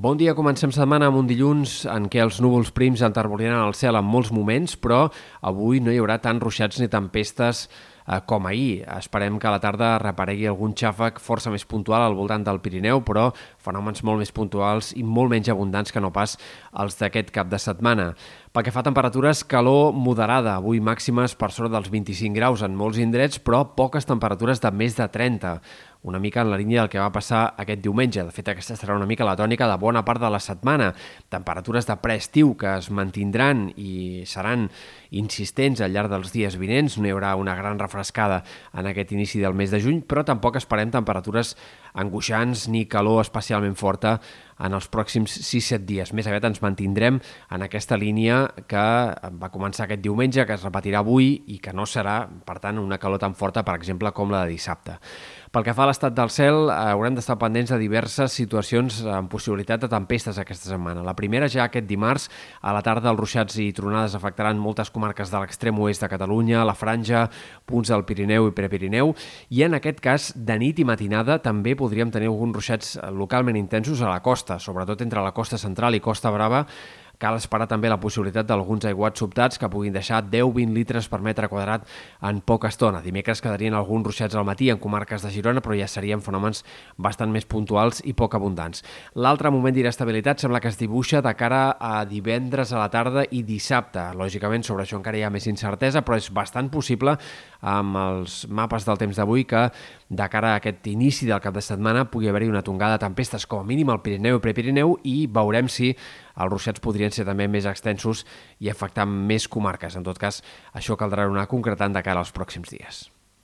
Bon dia, comencem setmana amb un dilluns en què els núvols prims enterbolinaran el cel en molts moments, però avui no hi haurà tant ruixats ni tempestes eh, com ahir. Esperem que a la tarda reparegui algun xàfec força més puntual al voltant del Pirineu, però fenòmens molt més puntuals i molt menys abundants que no pas els d'aquest cap de setmana. Pel que fa a temperatures, calor moderada, avui màximes per sobre dels 25 graus en molts indrets, però poques temperatures de més de 30 una mica en la línia del que va passar aquest diumenge. De fet, aquesta serà una mica la tònica de bona part de la setmana. Temperatures de preestiu que es mantindran i seran insistents al llarg dels dies vinents. No hi haurà una gran refrescada en aquest inici del mes de juny, però tampoc esperem temperatures angoixants ni calor especialment forta en els pròxims 6-7 dies. Més aviat ens mantindrem en aquesta línia que va començar aquest diumenge, que es repetirà avui i que no serà, per tant, una calor tan forta, per exemple, com la de dissabte. Pel que fa a l'estat del cel, eh, haurem d'estar pendents de diverses situacions amb possibilitat de tempestes aquesta setmana. La primera ja aquest dimarts, a la tarda els ruixats i tronades afectaran moltes comarques de l'extrem oest de Catalunya, la franja, punts del Pirineu i Prepirineu, i en aquest cas, de nit i matinada, també podríem tenir alguns ruixats localment intensos a la costa, sobretot entre la costa central i Costa Brava, Cal esperar també la possibilitat d'alguns aiguats sobtats que puguin deixar 10-20 litres per metre quadrat en poca estona. Dimecres quedarien alguns ruixats al matí en comarques de Girona, però ja serien fenòmens bastant més puntuals i poc abundants. L'altre moment d'inestabilitat sembla que es dibuixa de cara a divendres a la tarda i dissabte. Lògicament, sobre això encara hi ha més incertesa, però és bastant possible amb els mapes del temps d'avui que de cara a aquest inici del cap de setmana pugui haver-hi una tongada de tempestes com a mínim al Pirineu i Prepirineu i veurem si els ruixats podrien ser també més extensos i afectar més comarques. En tot cas, això caldrà anar concretant de cara als pròxims dies.